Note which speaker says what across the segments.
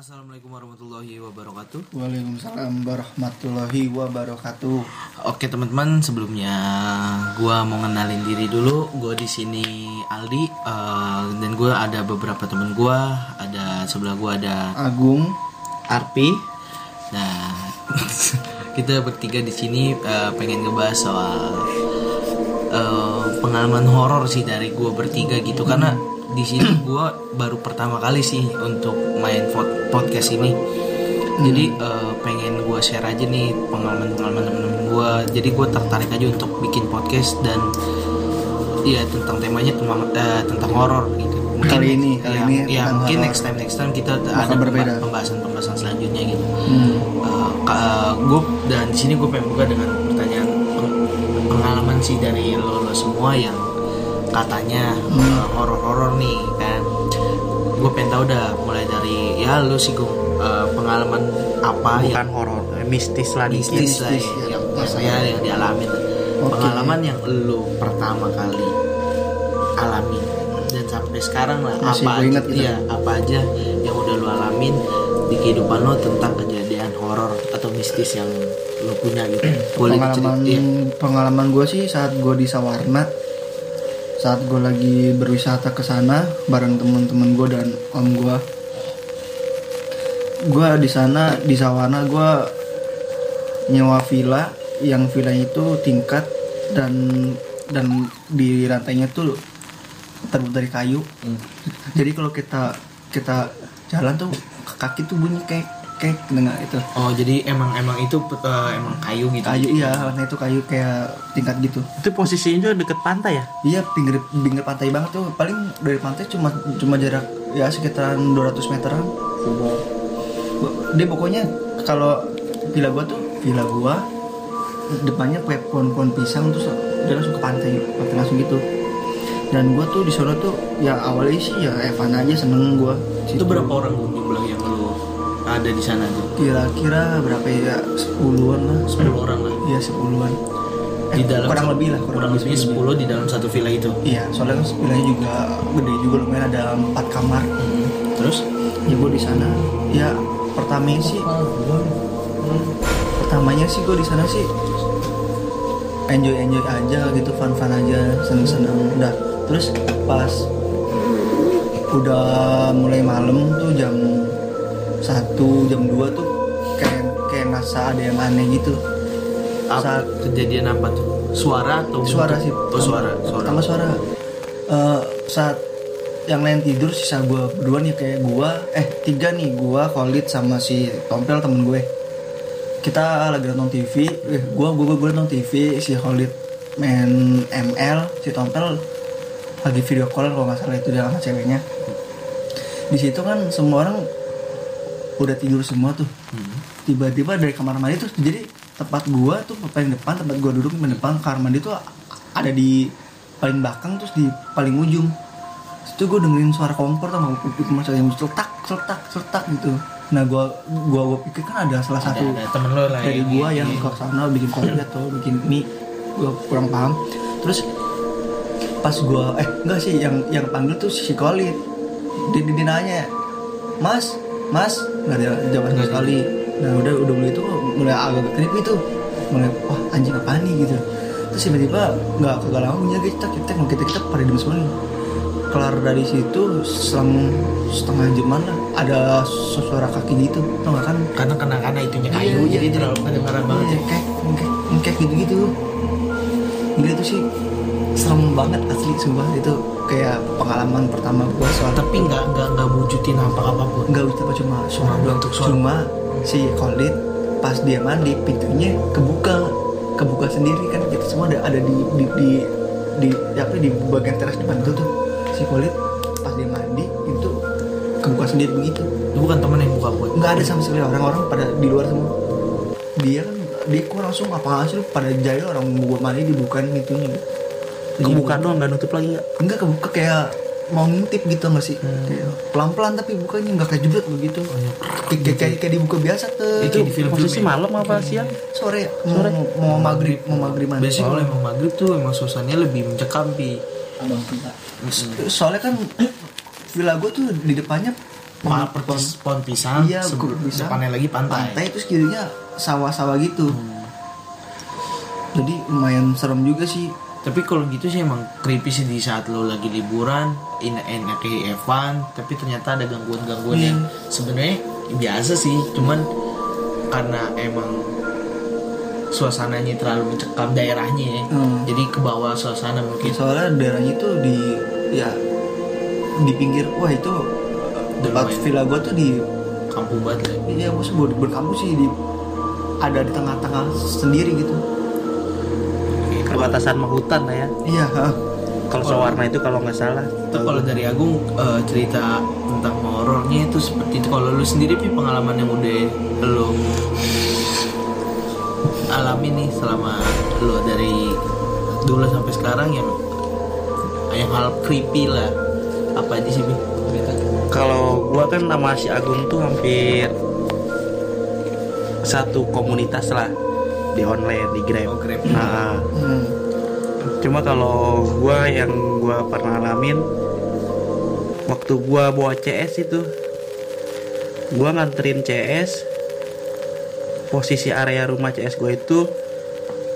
Speaker 1: Assalamualaikum warahmatullahi wabarakatuh.
Speaker 2: Waalaikumsalam warahmatullahi wabarakatuh.
Speaker 1: Oke teman-teman, sebelumnya gua mau ngenalin diri dulu. Gua di sini Aldi eh, dan gua ada beberapa teman gua. Ada sebelah gua ada
Speaker 2: Agung,
Speaker 1: Arpi. Nah, kita bertiga di sini eh, pengen ngebahas soal eh, pengalaman horor sih dari gua bertiga gitu karena di sini gua baru pertama kali sih untuk main pod- podcast ini. Jadi eh, pengen gua share aja nih pengalaman-pengalaman temen-temen gua. Jadi gua tertarik aja untuk bikin podcast dan Iya tentang temanya tentang, eh, tentang horor gitu.
Speaker 2: Kali ini, kali
Speaker 1: ya,
Speaker 2: ini
Speaker 1: ya mungkin
Speaker 2: horor.
Speaker 1: next time next time kita
Speaker 2: Bakal
Speaker 1: ada
Speaker 2: berbeda.
Speaker 1: pembahasan-pembahasan selanjutnya gitu.
Speaker 2: Hmm.
Speaker 1: gue dan di sini gue pengen buka dengan pertanyaan peng- pengalaman sih dari lo, lo semua yang katanya
Speaker 2: Hmm.
Speaker 1: eh, horor-horor nih kan. Gue pengen tahu dah mulai dari ya lo sih gue pengalaman apa
Speaker 3: bukan
Speaker 1: yang
Speaker 3: horor eh, mistis lah
Speaker 1: mistis lah
Speaker 2: mistis,
Speaker 1: ya,
Speaker 2: ya.
Speaker 1: yang biasanya yang dialami
Speaker 2: Oke.
Speaker 1: pengalaman yang lo pertama kali alami dan sampai sekarang lah
Speaker 2: Masih
Speaker 1: apa
Speaker 2: ingat
Speaker 1: aja,
Speaker 2: gitu.
Speaker 1: iya, apa aja yang udah lo alamin di kehidupan lo tentang kejadian horor atau mistis yang lo punya gitu boleh
Speaker 2: pengalaman pengalaman gue sih saat gue di Sawarna, saat gue lagi berwisata ke sana bareng teman-teman gue dan om gue. Gue di sana di Sawarna gue nyewa villa yang villa itu tingkat dan dan di rantainya tuh terbuat dari kayu.
Speaker 1: Hmm.
Speaker 2: Jadi kalau kita kita jalan tuh kaki tuh bunyi kayak kayak dengar itu.
Speaker 1: oh jadi emang emang itu eh, emang kayu gitu
Speaker 2: Kayu iya, warna itu kayu kayak tingkat gitu.
Speaker 3: itu posisinya juga deket pantai ya
Speaker 2: Iya pinggir pinggir pantai banget tuh. Paling dari pantai cuma cuma jarak ya sekitaran 200 meteran. Dia pokoknya kalau villa gua tuh villa gua depannya kayak pohon-pohon pisang terus dia langsung ke pantai, pantai langsung gitu. Dan gua tuh di sana tuh ya awalnya sih ya Evan aja seneng gua.
Speaker 1: itu berapa orang Bu, jumlah yang lo ada di sana tuh
Speaker 2: Kira-kira berapa ya? Sepuluhan lah.
Speaker 1: 10 orang lah
Speaker 2: Iya sepuluhan.
Speaker 1: di dalam
Speaker 2: kurang lebih lah,
Speaker 1: kurang, lebih 10 di dalam satu villa itu
Speaker 2: Iya, soalnya kan villanya juga gede juga lumayan ada empat kamar.
Speaker 1: Hmm. terus
Speaker 2: Ya gue di sana, ya pertamanya sih, pertamanya sih gue di sana sih enjoy enjoy aja gitu, fun fun aja, seneng seneng. Udah, terus pas udah mulai malam tuh jam satu jam 2 tuh kayak kayak ngerasa ada yang aneh gitu.
Speaker 1: apa
Speaker 2: Saat
Speaker 1: kejadian apa tuh? Suara atau
Speaker 2: suara sih
Speaker 1: oh suara suara.
Speaker 2: pertama suara. Eh, saat yang lain tidur sisa gue berdua nih kayak gue eh tiga nih gue Khalid sama si Tompel temen gue. Kita lagi nonton TV eh, gue gue gue nonton TV si Khalid main ML si Tompel lagi video call kalau nggak salah itu dia sama ceweknya. Di situ kan semua orang udah tidur semua tuh.
Speaker 1: Hmm.
Speaker 2: tiba-tiba dari kamar mandi tuh jadi tempat gua tuh paling depan tempat gua duduk di depan kamar mandi tuh ada di paling belakang terus di paling ujung. Itu gue dengerin suara kompor sama macam yang seletak seletak seletak gitu. Nah gua gua gua pikir kan ada salah
Speaker 1: ada,
Speaker 2: satu
Speaker 1: ada temen lo lah
Speaker 2: dari gua yang ke sana bikin kopi atau bikin mie. Gua kurang paham. Terus pas gua eh enggak sih yang yang panggil tuh si Khalid dia, dia, dia nanya mas mas nggak ada jawaban sama sekali. Nah udah udah mulai itu mulai agak creepy itu. Mulai wah anjing apa nih? gitu. Terus tiba-tiba nggak kagak lama punya kita kita kita kita pada diem semua. Kelar dari situ selang setengah jaman lah ada suara kaki gitu tau gak kan?
Speaker 1: Karena karena karena itunya kayu
Speaker 2: Iya,
Speaker 1: jadi
Speaker 2: iya,
Speaker 1: terlalu
Speaker 2: iya.
Speaker 1: kedengaran banget.
Speaker 2: Iya,
Speaker 1: ya
Speaker 2: kayak kayak kayak gitu gitu gila itu sih serem banget asli sumpah. Itu kayak pengalaman pertama gua soal
Speaker 1: tapi nggak nggak nggak wujudin apa apa pun
Speaker 2: nggak usah apa cuma suara doang
Speaker 1: Untuk suara.
Speaker 2: cuma si Khalid pas dia mandi pintunya kebuka kebuka sendiri kan. Kita semua ada ada di di di di, apa di bagian teras depan itu tuh. Si Khalid pas dia mandi itu kebuka sendiri begitu.
Speaker 1: Itu bukan temen yang buka buat
Speaker 2: nggak ada sama sekali orang-orang pada di luar semua. Dia kan dia kok langsung apa sih lu pada jahil orang mau buat mandi dibukain pintunya
Speaker 3: kebuka doang nggak nutup lagi nggak?
Speaker 2: Enggak kebuka kayak mau ngintip gitu nggak sih?
Speaker 1: Hmm.
Speaker 2: Kayak pelan-pelan tapi bukanya nggak kayak jebret begitu. Kayak, kayak, kayak, kayak dibuka biasa tuh
Speaker 1: Itu di film-film
Speaker 3: posisi
Speaker 1: ya?
Speaker 3: malam apa siang?
Speaker 2: Sore. Mau, mau maghrib mau maghrib mandi.
Speaker 1: Biasanya kalau emang maghrib tuh emang suasananya lebih mencekam pi.
Speaker 2: Soalnya kan villa gue tuh di depannya
Speaker 1: Pa- persis pohon pisang,
Speaker 2: Iya, pisang.
Speaker 1: depannya lagi pantai.
Speaker 2: pantai terus kirinya sawah-sawah gitu jadi lumayan serem juga sih
Speaker 1: Tapi kalau gitu sih emang creepy sih di saat lo lagi liburan, enak enak Evan, tapi ternyata ada gangguan-gangguan yang sebenarnya biasa sih, cuman karena emang suasananya terlalu mencekam daerahnya ya.
Speaker 2: Hmm.
Speaker 1: Jadi ke bawah suasana mungkin
Speaker 2: soalnya daerahnya itu di ya di pinggir wah itu tempat villa gua tuh di
Speaker 1: kampung banget lah.
Speaker 2: iya maksud ber berkampus sih di ada di tengah-tengah sendiri gitu
Speaker 3: Perbatasan sama hutan lah ya.
Speaker 2: iya.
Speaker 3: Kalau Sawarna itu kalau nggak salah.
Speaker 1: Itu kalau dari Agung eh, cerita tentang horornya itu seperti itu. Kalau lu sendiri Pi, pengalaman yang udah lu alami nih selama lu dari dulu sampai sekarang yang yang hal creepy lah. Apa aja sih Pi?
Speaker 3: Kalau gua kan sama si Agung tuh hampir satu komunitas lah di online di Grab.
Speaker 1: Oh, Grab.
Speaker 3: Nah,
Speaker 2: Hmm.
Speaker 3: cuma kalau gua yang gua pernah alamin waktu gua bawa CS itu gua nganterin CS posisi area rumah CS gua itu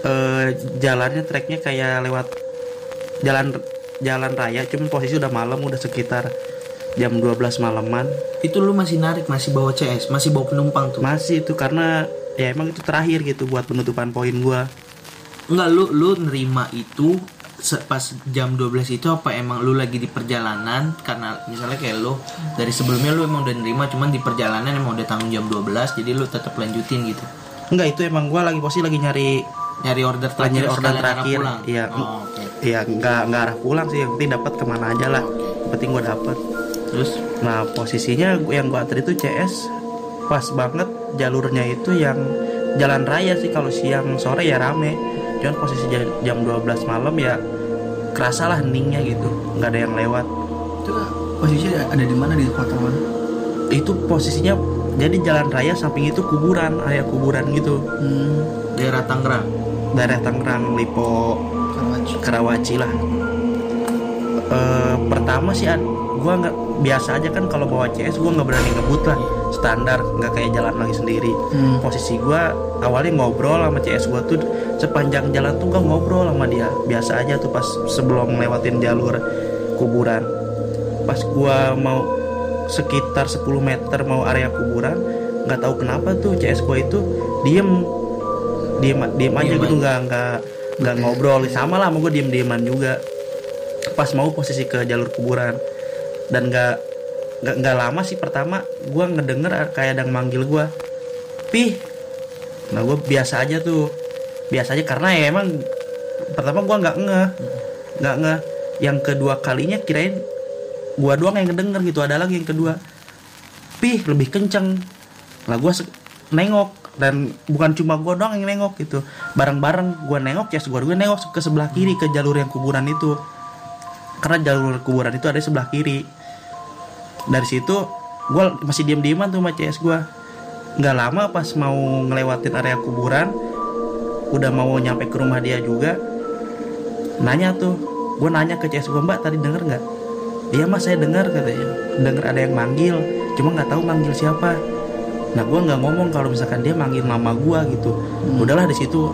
Speaker 3: eh, jalannya treknya kayak lewat jalan jalan raya cuman posisi udah malam udah sekitar jam 12 malaman
Speaker 1: Itu lu masih narik, masih bawa CS, masih bawa penumpang tuh.
Speaker 3: masih itu karena ya emang itu terakhir gitu buat penutupan poin gua
Speaker 1: Enggak lu lu nerima itu pas jam 12 itu apa emang lu lagi di perjalanan karena misalnya kayak lu dari sebelumnya lu emang udah nerima cuman di perjalanan emang udah tanggung jam 12 jadi lu tetap lanjutin gitu.
Speaker 3: enggak itu emang gua lagi posisi lagi nyari
Speaker 1: Nyari order terakhir
Speaker 3: nyari order terakhir iya
Speaker 1: Oh, oke.
Speaker 3: Iya nggak nggak arah pulang sih yang penting dapat ke mana aja lah
Speaker 1: Oke.
Speaker 3: yang penting gue dapat
Speaker 1: Terus
Speaker 3: nah posisinya yang gue antar itu CS pas banget jalurnya itu yang jalan raya sih kalau siang sore ya rame. Cuman posisi jam, jam 12 malam ya kerasa lah heningnya gitu nggak ada yang lewat.
Speaker 2: Itu posisinya ada di mana di kota mana?
Speaker 3: Itu posisinya jadi jalan raya samping itu kuburan area kuburan gitu.
Speaker 2: Hmm.
Speaker 1: daerah Tangerang.
Speaker 3: daerah Tangerang Lipo
Speaker 2: Karawaci.
Speaker 3: Karawaci lah. Eh, pertama sih gua nggak biasa aja kan kalau bawa CS gua nggak berani ngebut lah. Standar nggak kayak jalan lagi sendiri.
Speaker 2: Hmm.
Speaker 3: posisi gua awalnya ngobrol sama CS gua tuh sepanjang jalan tuh gua ngobrol sama dia. Biasa aja tuh pas sebelum lewatin jalur kuburan. Pas gua mau sekitar 10 meter mau area kuburan nggak tahu kenapa tuh CS gua itu diem. Diem diem aja
Speaker 1: Diem
Speaker 3: gitu nggak nggak nggak ngobrol. Sama lah sama gue diem dieman juga. Pas mau posisi ke jalur kuburan dan nggak nggak nggak lama sih pertama gue ngedenger kayak ada yang manggil gue pih. Nah gue biasa aja tuh biasa aja karena ya emang pertama gue nggak ngeh nggak ngeh yang kedua kalinya kirain gue doang yang ngedenger gitu ada lagi yang kedua. Pih lebih kenceng. Lah gue nengok dan bukan cuma gue doang yang nengok gitu. Bareng-bareng gue nengok ya gue gue nengok ke sebelah kiri ke jalur yang kuburan itu. Karena jalur kuburan itu ada di sebelah kiri dari situ gue masih diam dieman tuh sama CS gue nggak lama pas mau ngelewatin area kuburan udah mau nyampe ke rumah dia juga nanya tuh gue nanya ke CS gue mbak tadi denger nggak? Iya mas saya dengar katanya. Dengar ada yang manggil cuma nggak tahu manggil siapa. Nah gue nggak ngomong kalau misalkan dia manggil nama gue gitu. Udahlah di situ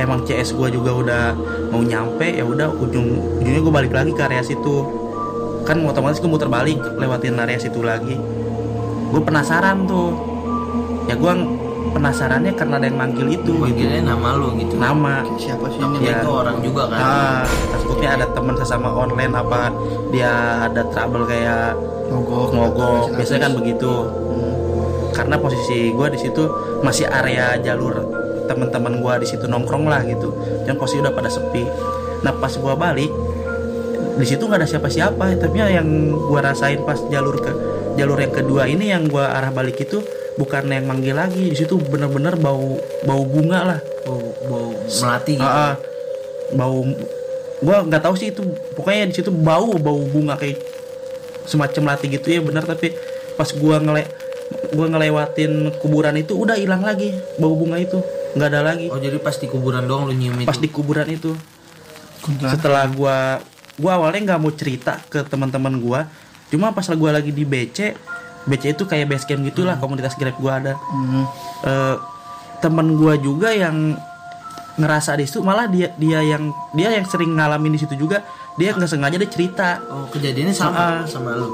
Speaker 3: emang CS gue juga udah mau nyampe ya udah ujung ujungnya gue balik lagi ke area situ kan otomatis gue muter balik lewatin area situ lagi gue penasaran tuh ya gue penasarannya karena ada yang manggil itu gitu.
Speaker 1: Manggilnya nama lu gitu.
Speaker 3: nama
Speaker 2: siapa sih ini
Speaker 3: Ya.
Speaker 1: itu orang juga kan.
Speaker 3: ah takutnya ada teman sesama online apa dia ada trouble kayak
Speaker 2: mogok
Speaker 3: mogok biasanya kan begitu
Speaker 2: Hmm.
Speaker 3: karena posisi gue di situ masih area jalur teman-teman gue di situ nongkrong lah gitu dan posisi udah pada sepi nah pas gue balik di situ nggak ada siapa-siapa tapi yang gue rasain pas jalur ke jalur yang kedua ini yang gue arah balik itu bukan yang manggil lagi di situ bener-bener bau bau bunga lah
Speaker 1: Bau, bau melati gitu.
Speaker 3: Ah. bau gua nggak tahu sih itu pokoknya di situ bau bau bunga kayak semacam lati gitu ya benar tapi pas gua ngele gua ngelewatin kuburan itu udah hilang lagi bau bunga itu nggak ada lagi
Speaker 1: Oh jadi pas di kuburan doang lu nyium itu.
Speaker 3: pas di kuburan itu
Speaker 2: Kuntilanak.
Speaker 3: setelah gua gua awalnya nggak mau cerita ke teman-teman gua cuma pas gua lagi di BC BC itu kayak base camp gitulah komunitas grab gue ada
Speaker 2: Hmm.
Speaker 3: Eh, temen gue juga yang ngerasa di situ malah dia dia yang dia yang sering ngalamin di situ juga dia nggak sengaja dia cerita
Speaker 1: Oh kejadiannya sama
Speaker 3: Ah.
Speaker 1: sama lu.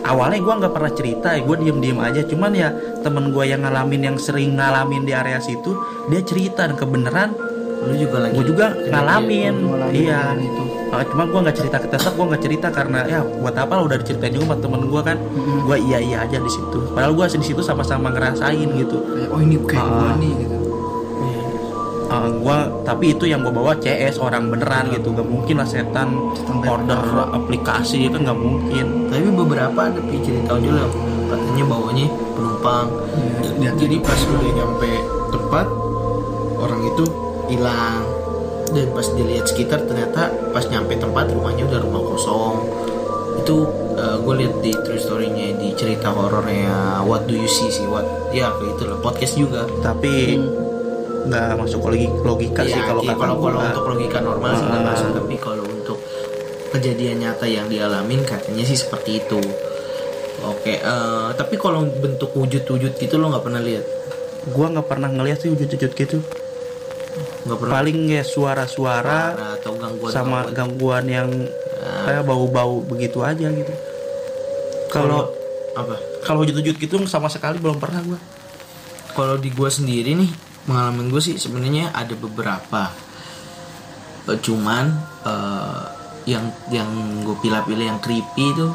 Speaker 3: awalnya gue nggak pernah cerita ya gue diem diem aja cuman ya temen gue yang ngalamin yang sering ngalamin di area situ dia cerita dan kebenaran
Speaker 1: Lu juga lagi.
Speaker 3: gue juga ngalamin
Speaker 2: ngalamin
Speaker 3: iya
Speaker 2: itu.
Speaker 3: Uh, cuma gue nggak cerita ke tetap gue nggak cerita karena ya buat apa lo udah diceritain juga sama temen gue kan gue iya iya aja di situ padahal gue di situ sama-sama ngerasain gitu
Speaker 2: Kayak, oh ini kayak
Speaker 3: Ah.
Speaker 2: gua nih gitu.
Speaker 3: Uh, gua tapi itu yang gue bawa CS orang beneran gitu gak mungkin lah setan order aplikasi kan nggak mungkin
Speaker 1: Tapi beberapa ada cerita juga katanya bawanya penumpang.
Speaker 2: Dia
Speaker 1: Jadi pas udah nyampe tempat orang itu hilang. Dan pas dilihat sekitar ternyata pas nyampe tempat rumahnya udah rumah kosong. Itu gue lihat di true story-nya di cerita horornya What Do You See sih What? Ya itu lah podcast juga.
Speaker 3: Tapi nggak masuk logi- logika sih
Speaker 1: Ya,
Speaker 3: kalau
Speaker 1: ki-
Speaker 3: kata
Speaker 1: kalau kalau untuk logika normal sih nggak
Speaker 3: Ah.
Speaker 1: masuk. Tapi kalau untuk kejadian nyata yang dialamin katanya sih seperti itu. Oke eh, tapi kalau bentuk wujud-wujud gitu lo nggak pernah lihat?
Speaker 3: Gua nggak pernah ngeliat sih wujud-wujud gitu
Speaker 1: nggak pernah.
Speaker 3: Paling ya suara-suara
Speaker 1: Suara atau gangguan
Speaker 3: sama
Speaker 1: gangguan.
Speaker 3: gangguan yang kayak bau-bau begitu aja gitu. Kalau
Speaker 1: apa?
Speaker 3: kalau wujud-wujud gitu sama sekali belum pernah gua.
Speaker 1: Kalau di gua sendiri nih pengalaman gue sih sebenarnya ada beberapa. Eh, cuman eh, yang yang gue pilih-pilih yang creepy itu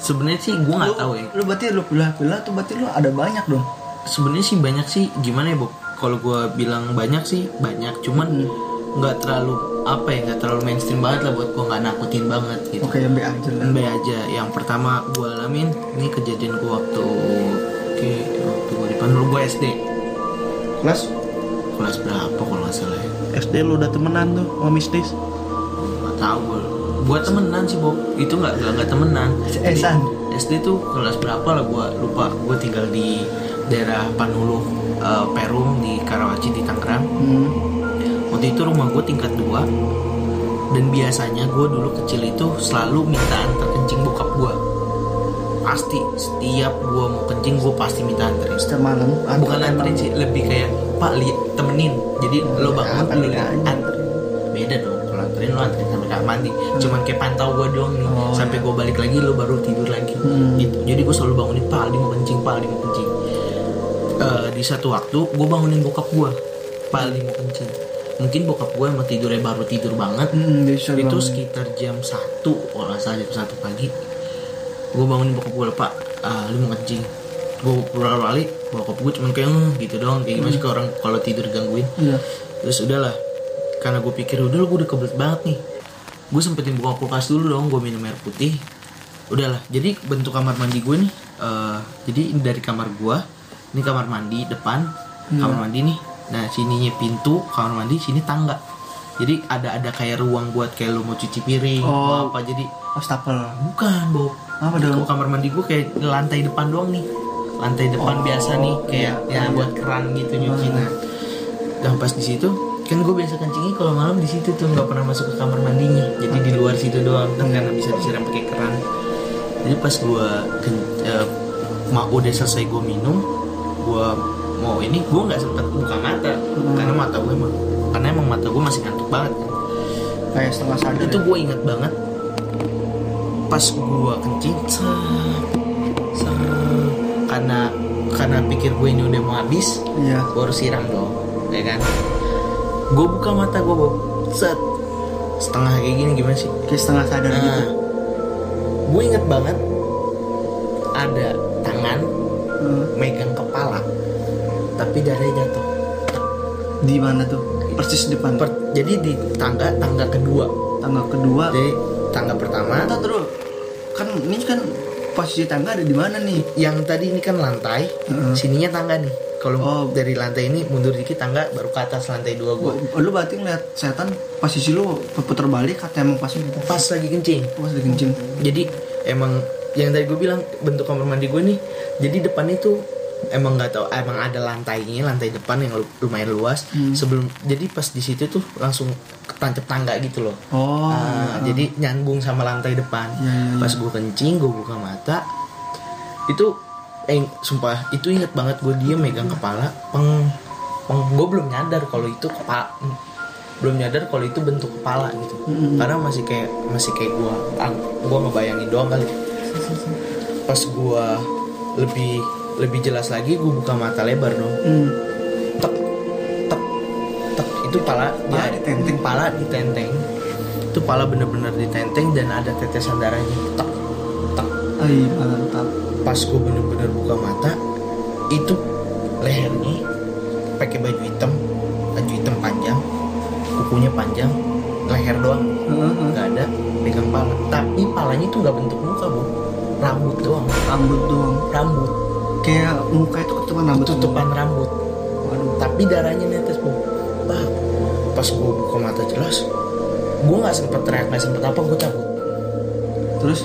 Speaker 1: sebenarnya sih gue nggak tahu ya.
Speaker 2: Lu berarti lu pilih-pilih tuh berarti lu ada banyak dong.
Speaker 1: sebenarnya sih banyak sih. Gimana ya Bob kalau gue bilang banyak sih banyak. Cuman nggak terlalu apa ya nggak terlalu mainstream banget lah buat gue nggak nakutin banget gitu.
Speaker 2: Oke, yang B aja lah.
Speaker 1: B aja. Yang pertama gue alamin ini kejadian gue waktu oke waktu gue di dulu gue SD
Speaker 2: Kelas
Speaker 1: kelas berapa kalau nggak salah ya?
Speaker 3: SD lu udah temenan tuh sama mistis
Speaker 1: nggak tahu gue buat temenan sih Bob. Itu nggak nggak nggak temenan.
Speaker 2: San.
Speaker 1: SD tuh kelas berapa lah gue lupa. Gue tinggal di daerah Panulu eh, Perum di Karawaci di Tangerang.
Speaker 2: Hmm.
Speaker 1: waktu itu rumah gue tingkat dua. Dan biasanya gue dulu kecil itu selalu minta antar kencing bokap gue pasti setiap gue mau kencing gue pasti minta anterin.
Speaker 2: Setiap malam.
Speaker 1: bukan anterin sih lebih kayak pak lihat temenin. Jadi lo bangun
Speaker 2: anterin
Speaker 1: lu anterin beda dong kalau anterin lo anterin sampai kamar mandi. Cuman kayak pantau gue doang nih.
Speaker 2: Oh,
Speaker 1: sampai gue balik lagi lo baru tidur lagi.
Speaker 2: Hmm.
Speaker 1: gitu. Jadi gue selalu bangunin pak Aldi mau kencing pak Aldi mau kencing di satu waktu gue bangunin bokap gue mau kencing mungkin bokap gue emang tidurnya baru tidur banget.
Speaker 2: Hmm,
Speaker 1: itu
Speaker 2: bangun.
Speaker 1: sekitar jam satu kalau salah jam satu pagi. Gue bangunin bokap gue pak ah, lu mau kencing? Gue beberapa kali bokap gue cuman kayak "Eh," gitu doang. Kayak gimana sih ke orang kalau tidur gangguin
Speaker 2: Iya.
Speaker 1: terus udahlah karena gue pikir udah lu gue udah kebelet banget nih. Gue sempetin buka kulkas dulu dong gue minum air putih. Udahlah jadi bentuk kamar mandi gue nih eh, jadi dari kamar gue ini kamar mandi depan kamar mandi nih. Nah sininya pintu kamar mandi sini tangga. Jadi ada ada kayak ruang buat kayak lu mau cuci piring mau
Speaker 2: Oh.
Speaker 1: apa. Jadi
Speaker 2: Wastafel.
Speaker 1: bukan Bob.
Speaker 2: Apa dong?
Speaker 1: kamar mandi gue kayak lantai depan doang nih. Lantai depan
Speaker 2: Oh,
Speaker 1: biasa nih kayak
Speaker 2: iya,
Speaker 1: ya buat keran gitu nyuci. Nah dan pas di situ kan gue biasa kencingnya kalau malam di situ tuh nggak pernah masuk ke kamar mandinya. Jadi di luar situ doang kan karena bisa disiram pakai keran jadi pas gue mau udah selesai gue minum gue mau ini gue nggak sempet buka mata. Karena mata gue emang karena emang mata gue masih ngantuk banget. Kan
Speaker 2: Kayak setengah sadar.
Speaker 1: itu gue inget banget. Pas gue kencing karena karena pikir gue ini udah mau habis
Speaker 2: Iya.
Speaker 1: gue harus siram dong ya kan? Gue buka mata gue set. Setengah kayak gini gimana sih?
Speaker 2: Kayak setengah sadar gitu.
Speaker 1: nah gue inget banget ada tangan
Speaker 2: Hmm.
Speaker 1: megang kepala tapi darahnya jatuh
Speaker 2: Di mana tuh? Persis depan.
Speaker 1: Per- jadi di tangga tangga kedua
Speaker 2: Tangga kedua.
Speaker 1: jadi tangga pertama
Speaker 2: terus. Kan ini kan posisi tangga ada di mana nih?
Speaker 1: yang tadi ini kan lantai,
Speaker 2: Heeh.
Speaker 1: sininya tangga nih. Kalau
Speaker 2: Oh.
Speaker 1: dari lantai ini mundur dikit tangga baru ke atas lantai dua gua.
Speaker 2: Oh, Lu berarti ngeliat setan posisi lu puter balik kata emang pas gitu.
Speaker 1: Pas lagi kencing.
Speaker 2: Pas lagi kencing.
Speaker 1: Jadi emang yang tadi gue bilang bentuk kamar mandi gue nih. Jadi depan itu emang nggak tahu emang ada lantainya lantai depan yang lu- lumayan luas
Speaker 2: Hmm.
Speaker 1: sebelum jadi pas di situ tuh langsung ketancap tangga gitu loh
Speaker 2: Oh.
Speaker 1: Nah, jadi nyambung sama lantai depan
Speaker 2: Iya, iya, iya.
Speaker 1: pas gue kencing gue buka mata itu eh sumpah itu inget banget gue dia megang kepala peng peng gue belum nyadar kalau itu kepala belum nyadar kalau itu bentuk kepala gitu karena masih kayak masih kayak gue gue ngebayangin doang kali pas gue lebih lebih jelas lagi gue buka mata lebar dong.
Speaker 2: Hmm.
Speaker 1: tek tek tek. Itu pala
Speaker 2: Pala
Speaker 1: dia
Speaker 2: ditenteng.
Speaker 1: pala ditenteng. Itu pala bener-bener ditenteng dan ada tetesan darahnya. Tek tek.
Speaker 2: Ay, mantap.
Speaker 1: pas gue bener-bener buka mata itu lehernya pakai baju hitam. Baju hitam panjang. Kukunya panjang. Leher doang. Nggak ada. Pegang pala. Tapi palanya itu nggak bentuk muka bu. Rambut doang.
Speaker 2: Rambut doang.
Speaker 1: rambut
Speaker 2: Kayak muka itu ketutupan rambut.
Speaker 1: tutupan rambut.
Speaker 2: Waduh.
Speaker 1: tapi darahnya netes bu. Bah pas gue buka mata jelas gue nggak sempet teriak nggak sempet apa gue cabut.
Speaker 2: Terus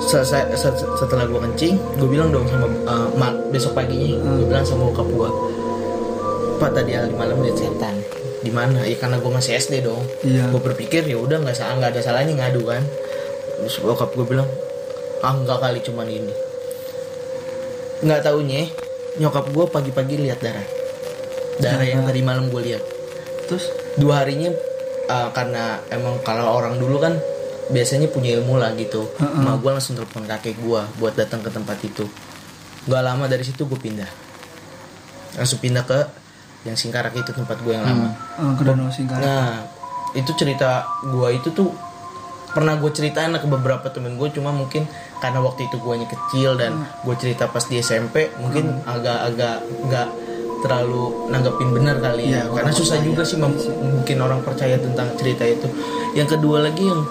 Speaker 1: selesai se- setelah gue kencing gue bilang dong sama uh, mak besok paginya gue bilang sama bokap gue pak tadi hari malam lihat setan. Di mana? Ya karena gue masih SD dong.
Speaker 2: Iya.
Speaker 1: gue berpikir ya udah nggak salah nggak ada salahnya ngadu kan. Terus bokap gue bilang ah nggak kali cuman ini nggak taunya nyokap gue pagi-pagi lihat darah. Darah yang tadi malam gue lihat.
Speaker 2: Terus?
Speaker 1: Dua harinya uh, karena emang kalau orang dulu kan biasanya punya ilmu lah gitu.
Speaker 2: Heeh.
Speaker 1: emak gue langsung telepon kakek gue buat datang ke tempat itu. Gak lama dari situ gue pindah. Langsung pindah ke yang singkarak itu tempat gue yang lama.
Speaker 2: Eh, ke danau singkarak.
Speaker 1: nah itu cerita gue itu tuh pernah gue ceritain ke beberapa temen gue cuma mungkin karena waktu itu guanya kecil dan gue cerita pas di SMP mungkin agak-agak nggak terlalu nanggepin benar kali ya.
Speaker 2: Iya,
Speaker 1: karena susah
Speaker 2: percaya.
Speaker 1: juga sih mungkin orang percaya tentang cerita itu. Yang kedua lagi yang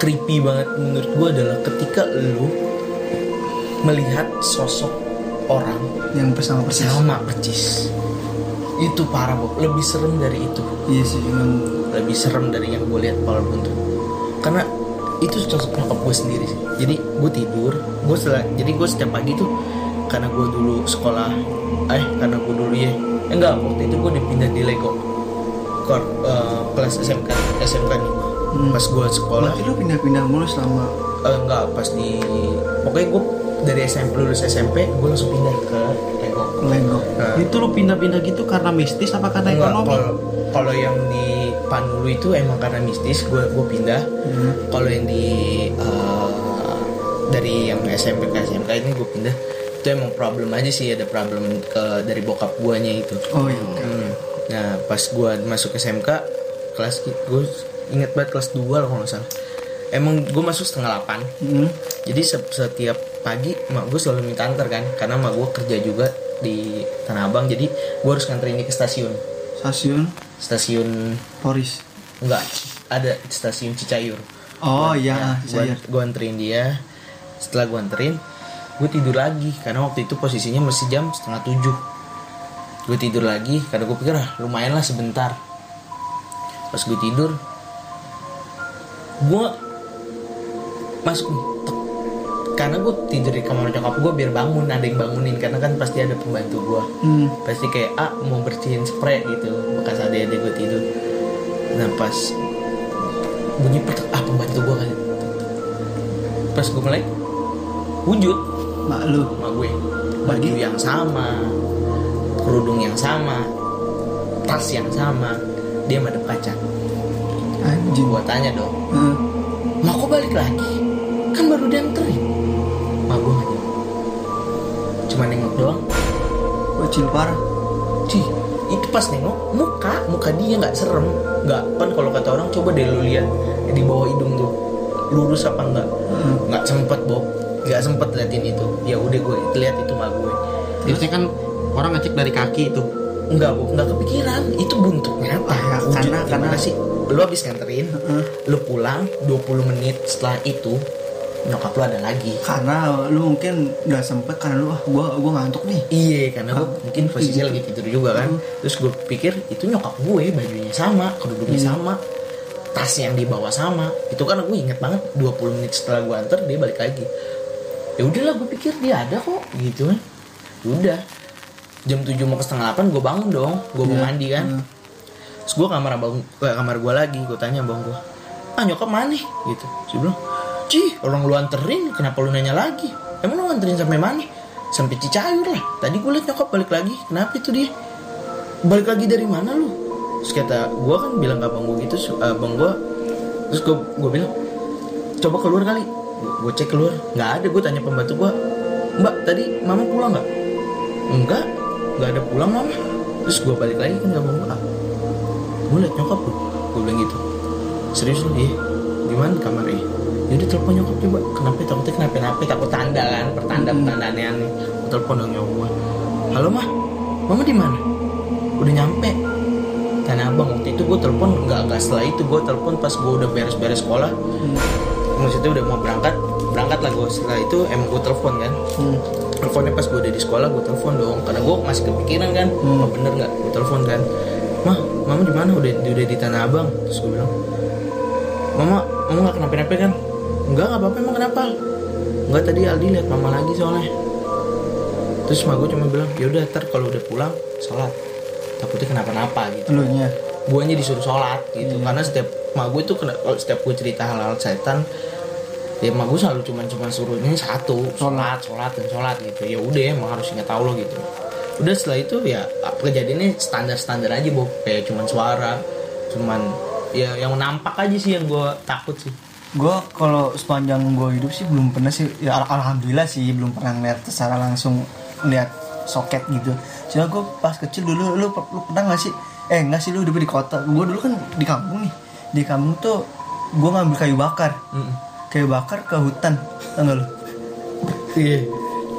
Speaker 1: creepy banget menurut gue adalah ketika lu melihat sosok orang
Speaker 2: yang bersama persis.
Speaker 1: sama percis itu parah Bob. Lebih serem dari itu.
Speaker 2: Iya sih, emang.
Speaker 1: Lebih serem dari yang gue lihat Power Bentuk karena itu sosok nyokap gue sendiri sih. Jadi gue tidur gue setelah jadi gue setiap pagi tuh karena gue dulu sekolah eh karena gue dulu ya eh, enggak waktu itu gue dipindah di Lego Kor, eh, kelas SMK SMK nih pas gue sekolah.
Speaker 2: Berarti lu pindah-pindah mulu selama?
Speaker 1: Eh, enggak pas di pokoknya gue dari SMP lulus SMP gue langsung pindah ke Lego.
Speaker 2: Lego.
Speaker 1: Nah,
Speaker 3: Itu lu pindah-pindah gitu karena mistis apa karena
Speaker 1: Enggak,
Speaker 3: ekonomi?
Speaker 1: kalau yang di Panulu itu emang karena mistis gue gue pindah
Speaker 2: Hmm.
Speaker 1: kalau yang di eh, dari yang SMP ke SMK ini gue pindah itu emang problem aja sih ada problem ke dari bokap guanya itu
Speaker 2: Oh iya.
Speaker 1: Hmm. nah pas gue masuk SMK kelas gue inget banget kelas 2 lah kalau nggak salah emang gue masuk setengah 8
Speaker 2: Hmm.
Speaker 1: jadi se- setiap pagi mak gue selalu minta antar kan karena mak gue kerja juga di Tanah Abang jadi gue harus nganterin dia ke stasiun
Speaker 2: Stasiun
Speaker 1: stasiun
Speaker 2: Poris.
Speaker 1: enggak ada stasiun Cicayur
Speaker 2: Oh iya,
Speaker 1: gue
Speaker 2: saya.
Speaker 1: gue anterin dia setelah gue anterin gue tidur lagi karena waktu itu posisinya masih jam setengah tujuh gue tidur lagi karena gue pikir ah lumayan lah sebentar pas gue tidur gue masuk. Karena gue tidur di kamar nyokap gue biar bangun ada yang bangunin. Karena kan pasti ada pembantu gue
Speaker 2: Hmm.
Speaker 1: pasti kayak ah mau bersihin spray gitu. Bekas ada ada gue tidur. Nah pas bunyi petek ah pembantu gue kali pas gue mulai wujud.
Speaker 2: Mak lu.
Speaker 1: sama gue. Baju yang sama. Kerudung yang sama. Tas yang sama. Dia madep kaca
Speaker 2: Anjing.
Speaker 1: gue tanya dong
Speaker 2: Heeh.
Speaker 1: mau kok balik lagi? Kan baru dianterin mak gue jawab cuma nengok doang.
Speaker 2: Bocil parah.
Speaker 1: Cih, itu pas nengok muka, muka dia nggak serem, nggak kan kalau kata orang coba deh lu lihat di bawah hidung tuh lurus apa enggak, nggak sempet bob, nggak sempet liatin itu, ya udah gue lihat itu mah gue,
Speaker 3: Biasanya kan orang ngecek dari kaki itu.
Speaker 1: nggak bob, nggak kepikiran, itu bentuknya apa,
Speaker 2: Ah, ya,
Speaker 1: Wujud
Speaker 2: karena- karena-
Speaker 1: sih, lu habis nganterin,
Speaker 2: Heeh.
Speaker 1: lu pulang 20 menit setelah itu nyokap lu ada lagi.
Speaker 2: Karena lu mungkin nggak sempet karena lu ah gua gua ngantuk nih.
Speaker 1: Iya karena gue
Speaker 2: Ah,
Speaker 1: mungkin posisinya lagi tidur juga kan
Speaker 2: Hmm.
Speaker 1: Terus gue pikir itu nyokap gue bajunya sama Kerudungnya
Speaker 2: Hmm.
Speaker 1: sama Tas yang dibawa sama Itu kan gue inget banget 20 menit setelah gue anter dia balik lagi ya udahlah gue pikir dia ada kok gitu kan udah jam 7 mau ke setengah 8 gue bangun dong gue mau
Speaker 2: Iya.
Speaker 1: mandi kan
Speaker 2: Hmm.
Speaker 1: terus gue kamar abang kamar gue lagi gue tanya abang gue ah nyokap mana gitu dia bilang Cih orang lu anterin kenapa lu nanya lagi? Emang lu nganterin sampai mana? Sampai Cicayur lah. Tadi gue liat nyokap balik lagi. Kenapa itu dia? Balik lagi dari mana lu? Terus kata gue kan bilang ke abang gue gitu abang gue terus gue gue bilang coba keluar kali. Gue cek keluar. Nggak ada gue tanya pembantu gue mbak tadi mama pulang nggak? Enggak nggak ada pulang mama. Terus gue balik lagi kan abang gue ah, gue liat nyokap lu gue bilang gitu. Serius lu iya di mana di kamar ya telepon nyokap coba. Kenapa takutnya kenapa kenapa? Takut tanda kan? Pertanda pertanda aneh aneh telepon dong nyokap gue halo mah mama di mana? Udah nyampe. Tanah Abang waktu itu gue telepon nggak nggak setelah itu. Gue telepon pas gue udah beres-beres sekolah. Maksudnya udah mau berangkat berangkat lah gue setelah itu emang gue telepon kan.
Speaker 2: Hmm.
Speaker 1: teleponnya pas gue udah di sekolah gue telepon dong. Karena gue masih kepikiran kan
Speaker 2: Hmm.
Speaker 1: oh, bener nggak? Gue telepon kan. Mah mama di mana? Udah udah di tanah abang. Terus gue bilang mama mama nggak kenapa-napa kan enggak nggak apa-apa emang kenapa? Enggak tadi Aldi lihat mama lagi soalnya. Terus mah gue cuma bilang yaudah ntar kalau udah pulang sholat. Takutnya kenapa-napa gitu.
Speaker 2: Lu nya
Speaker 1: guanya disuruh sholat gitu. Karena setiap mak gue tuh kena kalau setiap gue cerita hal-hal setan ya mak gue selalu cuman cuman suruhnya satu sholat. sholat dan sholat gitu. Ya udah emang harus ingat Allah gitu. Udah setelah itu ya kejadiannya standar standar aja bu. Kayak cuman suara cuman ya yang nampak aja sih yang gue takut sih
Speaker 2: gue kalau sepanjang gue hidup sih belum pernah sih ya al- alhamdulillah sih belum pernah ngeliat secara langsung lihat soket gitu. Soalnya gue pas kecil dulu lu, lu pernah nggak sih? Eh nggak sih lu hidup di kota. Gue dulu kan di kampung nih. Di kampung tuh gue ngambil kayu bakar.
Speaker 1: Mm-mm.
Speaker 2: kayu bakar ke hutan tau gak lu?
Speaker 1: Iya.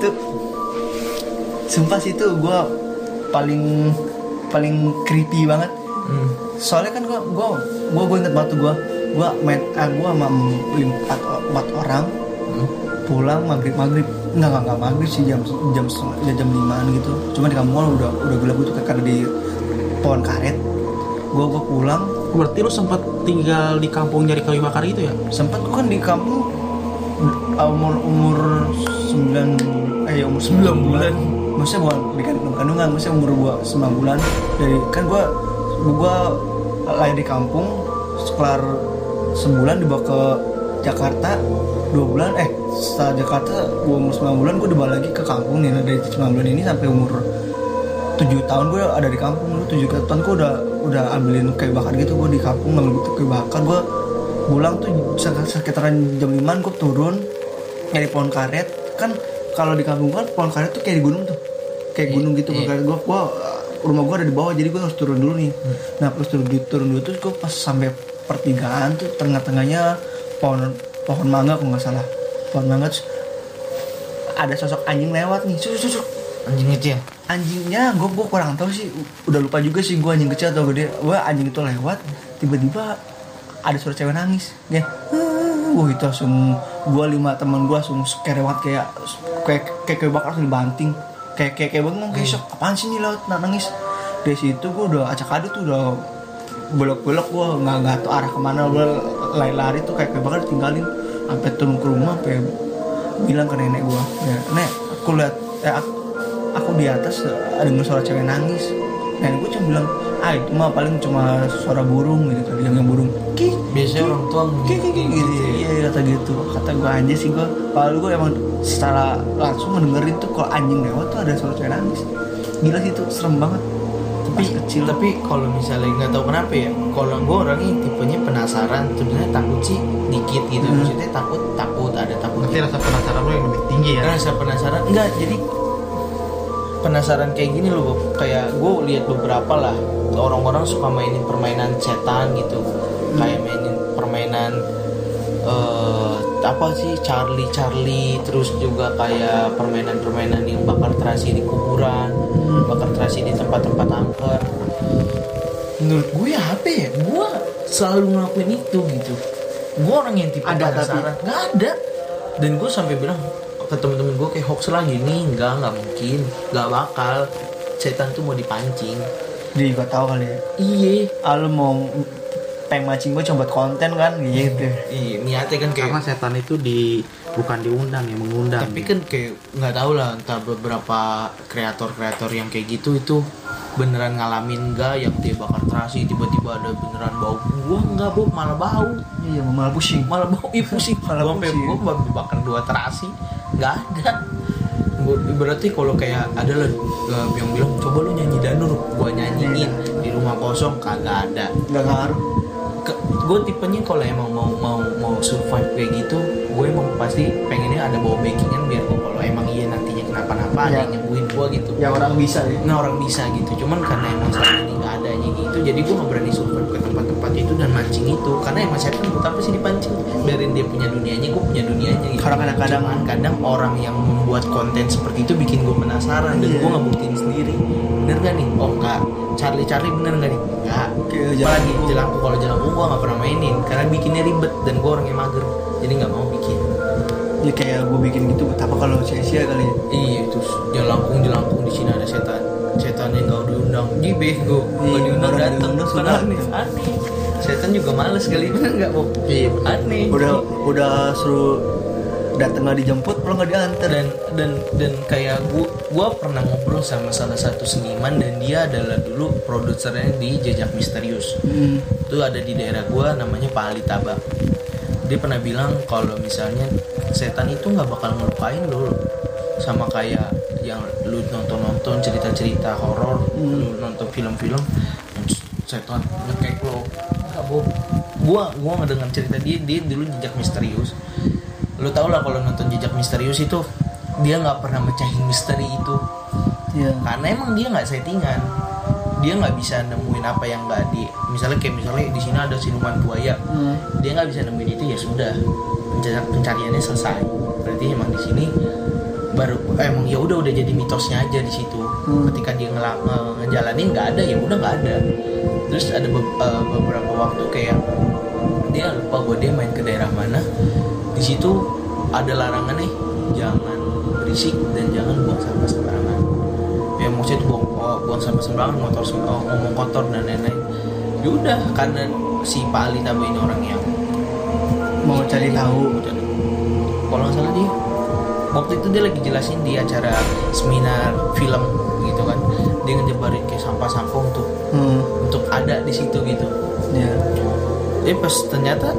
Speaker 2: Tuh sumpah sih tuh gue paling paling creepy banget.
Speaker 1: Mm.
Speaker 2: soalnya kan gua gua, gua inget banget tuh gua gua main ah, gua sama lim- empat, empat orang
Speaker 1: Mm.
Speaker 2: pulang maghrib maghrib. Enggak enggak enggak maghrib sih jam jam ya jam limaan gitu. Cuma di kampung udah udah gelap gitu karena di pohon karet. Gua gua pulang.
Speaker 3: Berarti lu sempat tinggal di kampung nyari kayu bakar itu ya?
Speaker 2: sempat gua kan di kampung uh, umur umur sembilan eh ya umur sembilan bulan. maksudnya bukan di kandungan kandungan maksudnya umur gua sembilan bulan. Dari kan gua gua lahir di kampung sekelar sebulan dibawa ke Jakarta dua bulan eh setelah Jakarta gua umur sembilan bulan gua dibawa lagi ke kampung nih dari sembilan bulan ini sampai umur tujuh tahun gue ada di kampung dulu tujuh tahun gue udah udah ambilin kayu bakar gitu gue di kampung ngambil gitu kayu bakar gue pulang tuh sekit- sekitaran jam 5 gue turun nyari pohon karet kan kalau di kampung kan pohon karet tuh kayak di gunung tuh kayak gunung gitu pohon karet gue gue rumah gue ada di bawah jadi gue harus turun dulu nih. Nah pas turun dulu turun dulu tuh gue pas sampai pertigaan tuh tengah-tengahnya pohon pohon mangga kalau nggak salah. Pohon mangga terus ada sosok anjing lewat nih. Sus sus sus.
Speaker 1: anjing kecil
Speaker 2: anjingnya gue gue kurang tahu sih. Udah lupa juga sih gue anjing kecil atau gede. Gue anjing itu lewat tiba-tiba ada suara cewek nangis. Ya wah itu langsung gue lima teman gue langsung kerewat kayak kayak kayak kayak bakar langsung dibanting. Kayak kayak kayak bengong kayak shock. Apaan sih nih na- nangis. Dari situ gue udah acak aduk tuh udah belok-belok gue nggak nggak tahu arah ke mana gue lari-lari tuh kayak kayak bakar tinggalin sampai turun ke rumah sampai bilang ke nenek gue ya, nek aku lihat eh, aku, aku di atas ada suara cewek nangis. Nenek gue cuma bilang ah itu mah paling cuma suara burung gitu tadi yang burung. Ki
Speaker 1: biasanya orang tua
Speaker 2: ki ki ki gitu iya iya, kata gitu. Kata gue aja sih gue kalau gue emang secara langsung ngedengerin tuh kalau anjing lewat tuh ada suara cewek nangis. Gila sih itu serem banget
Speaker 1: tapi
Speaker 2: Pas kecil
Speaker 1: tapi kalau misalnya nggak tahu kenapa ya kalau gue orangnya tipenya penasaran sebenarnya takut sih dikit gitu.
Speaker 2: Hmm.
Speaker 1: maksudnya takut takut ada takut
Speaker 3: Berarti rasa penasaran lu yang lebih tinggi ya?
Speaker 1: rasa penasaran enggak jadi penasaran kayak gini loh kayak gue lihat beberapa lah orang-orang suka mainin permainan setan gitu. Kayak mainin permainan eh apa sih Charlie Charlie terus juga kayak permainan-permainan yang bakar terasi di kuburan bakar terasi di tempat-tempat angker. Menurut gue ya apa ya gue selalu ngelakuin itu gitu. Gue orang yang tipe
Speaker 2: Ada,
Speaker 1: penasaran. Nggak ada. Dan gue sampai bilang ke temen-temen gue kayak hoax lah gini nggak nggak mungkin. Nggak bakal. Setan tuh mau dipancing.
Speaker 2: Dia juga tahu kali ya?
Speaker 1: Iya
Speaker 2: ah lu mau pengen mancing gue coba buat konten kan gitu.
Speaker 1: Iya niatnya kan kayak
Speaker 3: Karena setan itu di bukan diundang ya mengundang.
Speaker 1: tapi kan kayak nggak tahu lah entah beberapa kreator-kreator yang kayak gitu itu beneran ngalamin nggak yang dia bakar terasi tiba-tiba ada beneran bau. Gua nggak bu malah bau.
Speaker 2: Iya malah pusing.
Speaker 1: Malah bau ih pusing.
Speaker 2: Malah
Speaker 1: gua sampai
Speaker 2: pusing.
Speaker 1: gua baru bakar dua terasi nggak ada. Berarti kalau kayak ada lah uh, yang bilang coba lu nyanyi danur gua nyanyiin di rumah kosong kagak ada.
Speaker 2: Nggak ngaruh
Speaker 1: gue tipenya kalau emang mau mau mau survive kayak gitu gue emang pasti pengennya ada bawa backingan biar gue kalau emang iya nantinya kenapa-napa ada
Speaker 2: Ya.
Speaker 1: yang nyembuhin gue gitu.
Speaker 2: Ya orang bisa ya.
Speaker 1: Nah orang bisa gitu. Cuman karena emang selama ini nggak gitu jadi gue nggak berani survive ke tempat-tempat itu dan mancing itu. Karena emang saya kan buat apa sih dipancing? Biarin dia punya dunianya gue punya dunianya gitu.
Speaker 2: Karena kadang-kadang-
Speaker 1: Cuman kadang orang yang membuat konten seperti itu bikin gue penasaran dan
Speaker 2: Iya.
Speaker 1: gue nggak buktiin sendiri. Bener gak nih? Oh enggak Charlie Charlie bener gak nih? Enggak apalagi
Speaker 2: jelangkung
Speaker 1: kalau jelangkung gue nggak pernah mainin. Karena bikinnya ribet dan gue orangnya mager. Jadi nggak mau bikin.
Speaker 2: Ya kayak gue bikin gitu betapa kalau sia-sia kali ya.
Speaker 1: Iya terus jelangkung jelangkung di sini ada setan setan yang gak diundang. Ji bego.
Speaker 2: Iya,
Speaker 1: gak diundang
Speaker 2: orang
Speaker 1: datang
Speaker 2: diundang
Speaker 1: kan
Speaker 2: sudah.
Speaker 1: aneh aneh. Setan juga males kali. Bener nggak Bob? Iya. Aneh.
Speaker 2: Udah udah suruh datang nggak dijemput pulang nggak diantar.
Speaker 1: Dan dan dan kayak gua gua pernah ngobrol sama salah satu seniman dan dia adalah dulu produsernya di jejak misterius.
Speaker 2: Hmm.
Speaker 1: itu ada di daerah gua namanya Pak Ali Tabak dia pernah bilang kalau misalnya setan itu nggak bakal ngelupain lo. Sama kayak yang lu nonton nonton cerita cerita horor lu nonton film-film setan ngekek lo nggak Bob. gua gua ngedengar cerita dia dia dulu jejak misterius. Lu tau lah kalau nonton jejak misterius itu dia nggak pernah mecahin misteri itu.
Speaker 2: Ya
Speaker 1: karena emang dia nggak settingan. Dia nggak bisa nemuin apa yang nggak di misalnya kayak misalnya di sini ada siluman buaya.
Speaker 2: Hmm.
Speaker 1: dia nggak bisa nemuin itu ya sudah. Penca- pencariannya selesai. Berarti emang di sini baru eh, emang ya udah udah jadi mitosnya aja di situ.
Speaker 2: Hmm.
Speaker 1: ketika dia ngela- nge- ngejalanin nggak ada ya udah nggak ada. Terus ada be- eh, beberapa waktu kayak dia lupa gue dia main ke daerah mana. Di situ ada larangan nih jangan berisik dan jangan buang sampah sembarangan. Ya maksudnya itu buang, oh, buang sampah sembarangan motor sem- oh, ngomong kotor dan lain-lain. Ya udah karena si Pak Ali Tabo ini orang yang
Speaker 2: mau cari tahu.
Speaker 1: Kalau nggak salah dia waktu itu dia lagi jelasin di acara seminar film gitu kan. Dia ngejebarin kayak sampah-sampah untuk
Speaker 2: hmm.
Speaker 1: untuk ada di situ gitu.
Speaker 2: Ya
Speaker 1: eh pas ternyata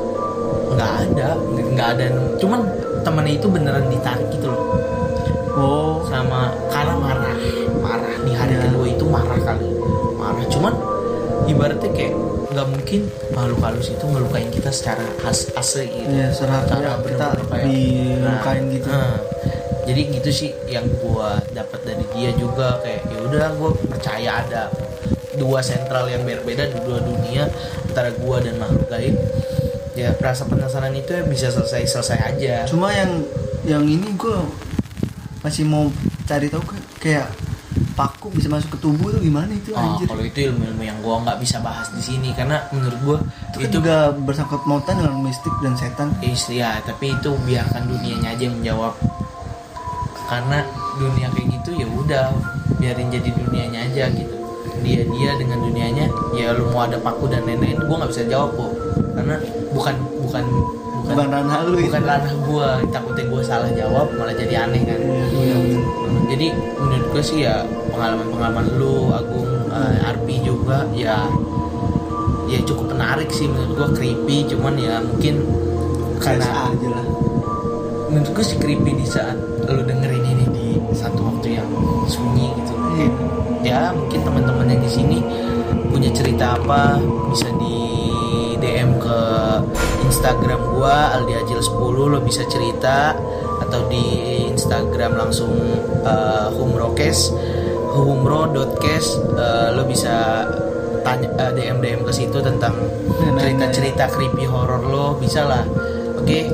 Speaker 1: nggak ada nggak ada. Cuman temannya itu beneran ditarik gitu loh.
Speaker 2: Oh.
Speaker 1: Sama karena marah marah. Di hari
Speaker 2: Ya.
Speaker 1: kedua itu marah kali. Marah. Cuman ibaratnya kayak nggak mungkin makhluk halus itu ngelukain kita secara as asli gitu.
Speaker 2: Ya serah
Speaker 1: Cara
Speaker 2: ya, kita
Speaker 1: kayak-
Speaker 2: dilukain
Speaker 1: Nah,
Speaker 2: gitu.
Speaker 1: Nah. Jadi gitu sih yang gua dapat dari dia juga kayak ya udah gua percaya ada dua sentral yang berbeda di dua dunia antara gua dan makhluk gaib. Ya rasa penasaran itu ya bisa selesai selesai aja.
Speaker 2: Cuma yang yang ini gue masih mau cari tahu ke- kayak paku bisa masuk ke tubuh tuh gimana itu
Speaker 1: Oh,
Speaker 2: anjir?
Speaker 1: kalau itu ilmu-ilmu yang gua nggak bisa bahas di sini karena menurut gua
Speaker 2: itu, kan
Speaker 1: itu
Speaker 2: juga bersangkut mautan dengan mistik dan setan.
Speaker 1: Is- ya tapi itu biarkan dunianya aja yang menjawab karena dunia kayak gitu ya udah biarin jadi dunianya aja gitu. Dia dia dengan dunianya ya lu mau ada paku dan lain-lain gue nggak bisa jawab kok. Karena bukan bukan bukan
Speaker 2: bukan ranah lu itu.
Speaker 1: bukan ranah gue takutnya gue salah jawab malah jadi aneh kan.
Speaker 2: Iya.
Speaker 1: jadi menurut gue sih ya pengalaman-pengalaman lu Agung eh, Arpi juga ya ya cukup menarik sih menurut gue creepy. Cuman ya mungkin karena
Speaker 2: aja lah.
Speaker 1: menurut gue sih creepy di saat lu di satu waktu yang sunyi gitu.
Speaker 2: Iya.
Speaker 1: ya mungkin teman-teman yang di sini punya cerita apa bisa di DM ke Instagram gua Aldi Ajil 10 lo bisa cerita atau di Instagram langsung uh, humrokes humro.kes uh, lo bisa tanya uh, DM DM ke situ tentang
Speaker 2: Nah,
Speaker 1: cerita-cerita creepy horror lo bisa lah. Oke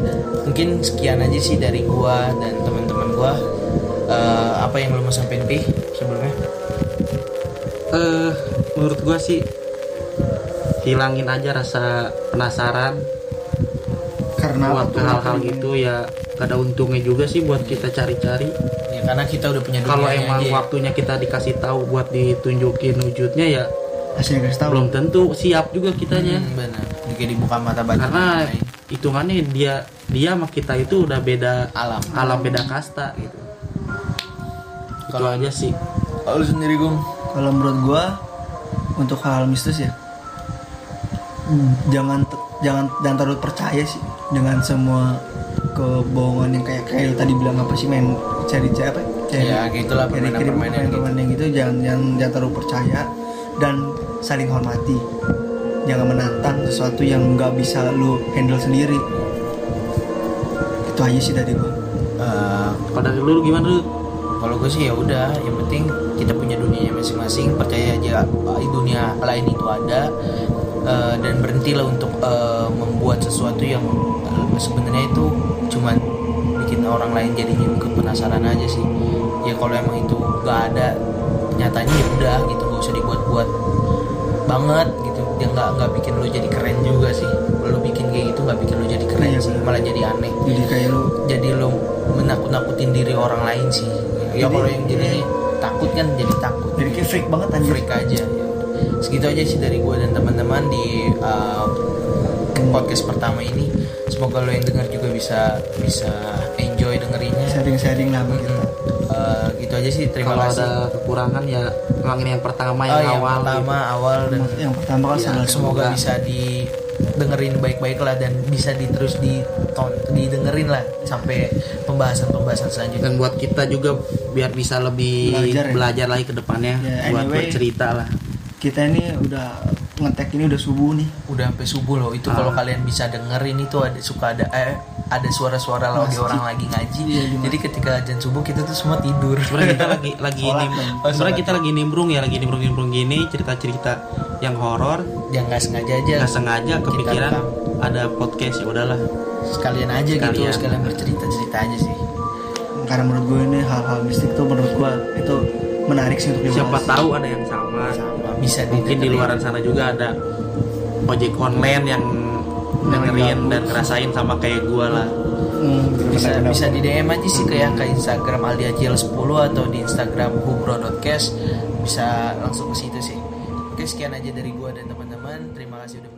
Speaker 1: mungkin sekian aja sih dari gua dan teman-teman gua Eh, apa yang lo mau sampein pi sebelumnya?
Speaker 3: Eh menurut gua sih hilangin aja rasa penasaran
Speaker 2: karena
Speaker 3: buat hal-hal gitu ya gak ada untungnya juga sih buat kita cari-cari.
Speaker 1: Ya karena kita udah punya
Speaker 3: kalau emang
Speaker 1: aja. ya.
Speaker 3: waktunya kita dikasih tahu buat ditunjukin wujudnya ya
Speaker 2: hasilnya kasih tahu.
Speaker 3: belum tentu siap juga kitanya.
Speaker 1: Hmm, benar. Juga dibuka mata baca
Speaker 3: karena hitungannya dia dia sama kita itu udah beda
Speaker 1: alam.
Speaker 3: alam beda kasta gitu. itu
Speaker 1: Kalau-
Speaker 3: aja sih.
Speaker 1: Kalau sendiri gung?
Speaker 2: Kalau menurut gua untuk hal mistis ya. Jangan te- jangan jangan terlalu percaya sih dengan semua kebohongan yang kayak kayak tadi bilang apa sih main cari cari apa?
Speaker 1: Ya, gitulah permainan-permainan gitu.
Speaker 2: permainan gitu jangan jangan jangan terlalu percaya dan saling hormati. Jangan menantang sesuatu yang nggak bisa lu handle sendiri. Itu aja sih dari gua.
Speaker 1: Eh,
Speaker 3: Kalau dari lu gimana lu?
Speaker 1: Kalau gue sih ya udah yang penting kita punya dunianya masing-masing percaya aja uh, dunia lain itu ada uh, dan berhentilah untuk uh, membuat sesuatu yang uh, sebenarnya itu cuman bikin orang lain jadinya ikut penasaran aja sih. Ya kalau emang itu gak ada nyatanya ya udah gitu gak usah dibuat-buat banget gitu. Dia nggak nggak bikin lo jadi keren juga sih. Lo bikin kayak gitu nggak bikin lo jadi keren
Speaker 2: Iya,
Speaker 1: sih malah jadi aneh.
Speaker 2: Jadi kayak lu
Speaker 1: jadi lo menakut-nakutin diri orang lain sih ya kalau yang jadi takut kan jadi takut.
Speaker 2: Jadi kayak freak banget anjir.
Speaker 1: Freak aja ya. segitu aja sih dari gue dan teman-teman di uh, podcast pertama ini. Semoga lo yang dengar juga bisa bisa enjoy dengerinnya.
Speaker 2: Sharing-sharing lah kita
Speaker 1: Uh, gitu aja sih. Terima
Speaker 3: Kalau
Speaker 1: kasih.
Speaker 3: ada kekurangan ya emang ini yang pertama
Speaker 1: Oh,
Speaker 3: yang
Speaker 1: yang
Speaker 3: awal.
Speaker 1: pertama awal dan
Speaker 2: yang pertama kan
Speaker 1: Ya,
Speaker 2: saudara
Speaker 1: semoga bisa didengerin baik-baik lah dan bisa di terus diton didengerin lah sampai pembahasan-pembahasan selanjutnya
Speaker 3: Dan buat kita juga biar bisa lebih
Speaker 2: Belajar
Speaker 3: belajar,
Speaker 2: ya?
Speaker 3: lagi ke depannya
Speaker 2: Ya,
Speaker 3: buat
Speaker 2: anyway.
Speaker 3: bercerita lah.
Speaker 2: kita ini udah ngetek ini udah subuh nih
Speaker 1: udah sampai subuh loh itu kalau kalian bisa dengerin itu ada suka ada eh, ada suara-suara lagi orang lagi ngaji
Speaker 2: Iya, di
Speaker 1: jadi ketika azan subuh kita tuh semua tidur
Speaker 3: Sebenarnya kita lagi lagi.
Speaker 1: Oh,
Speaker 3: sebenarnya kita lagi nimbrung ya, lagi nimbrung-nimbrung gini cerita-cerita yang horor.
Speaker 1: yang nggak sengaja aja
Speaker 3: Nggak sengaja kepikiran
Speaker 1: rekam.
Speaker 3: ada podcast ya udahlah.
Speaker 1: sekalian aja gitu
Speaker 3: Sekalian.
Speaker 1: sekalian bercerita cerita aja sih
Speaker 2: karena menurut gue ini hal-hal mistik tuh menurut gue itu menarik sih untuk dibahas
Speaker 3: Siapa tahu ada yang sama.
Speaker 1: sama bisa
Speaker 3: Mungkin di luaran sana juga ada ojek online yang dengerin dan ngerasain sama kayak gua lah.
Speaker 2: Hmm,
Speaker 1: bisa
Speaker 2: benar-benar.
Speaker 1: bisa di DM aja sih kayak ke Instagram aldiajil10 atau di Instagram hubro.cash bisa langsung ke situ sih. Oke sekian aja dari gua dan teman-teman. Terima kasih udah.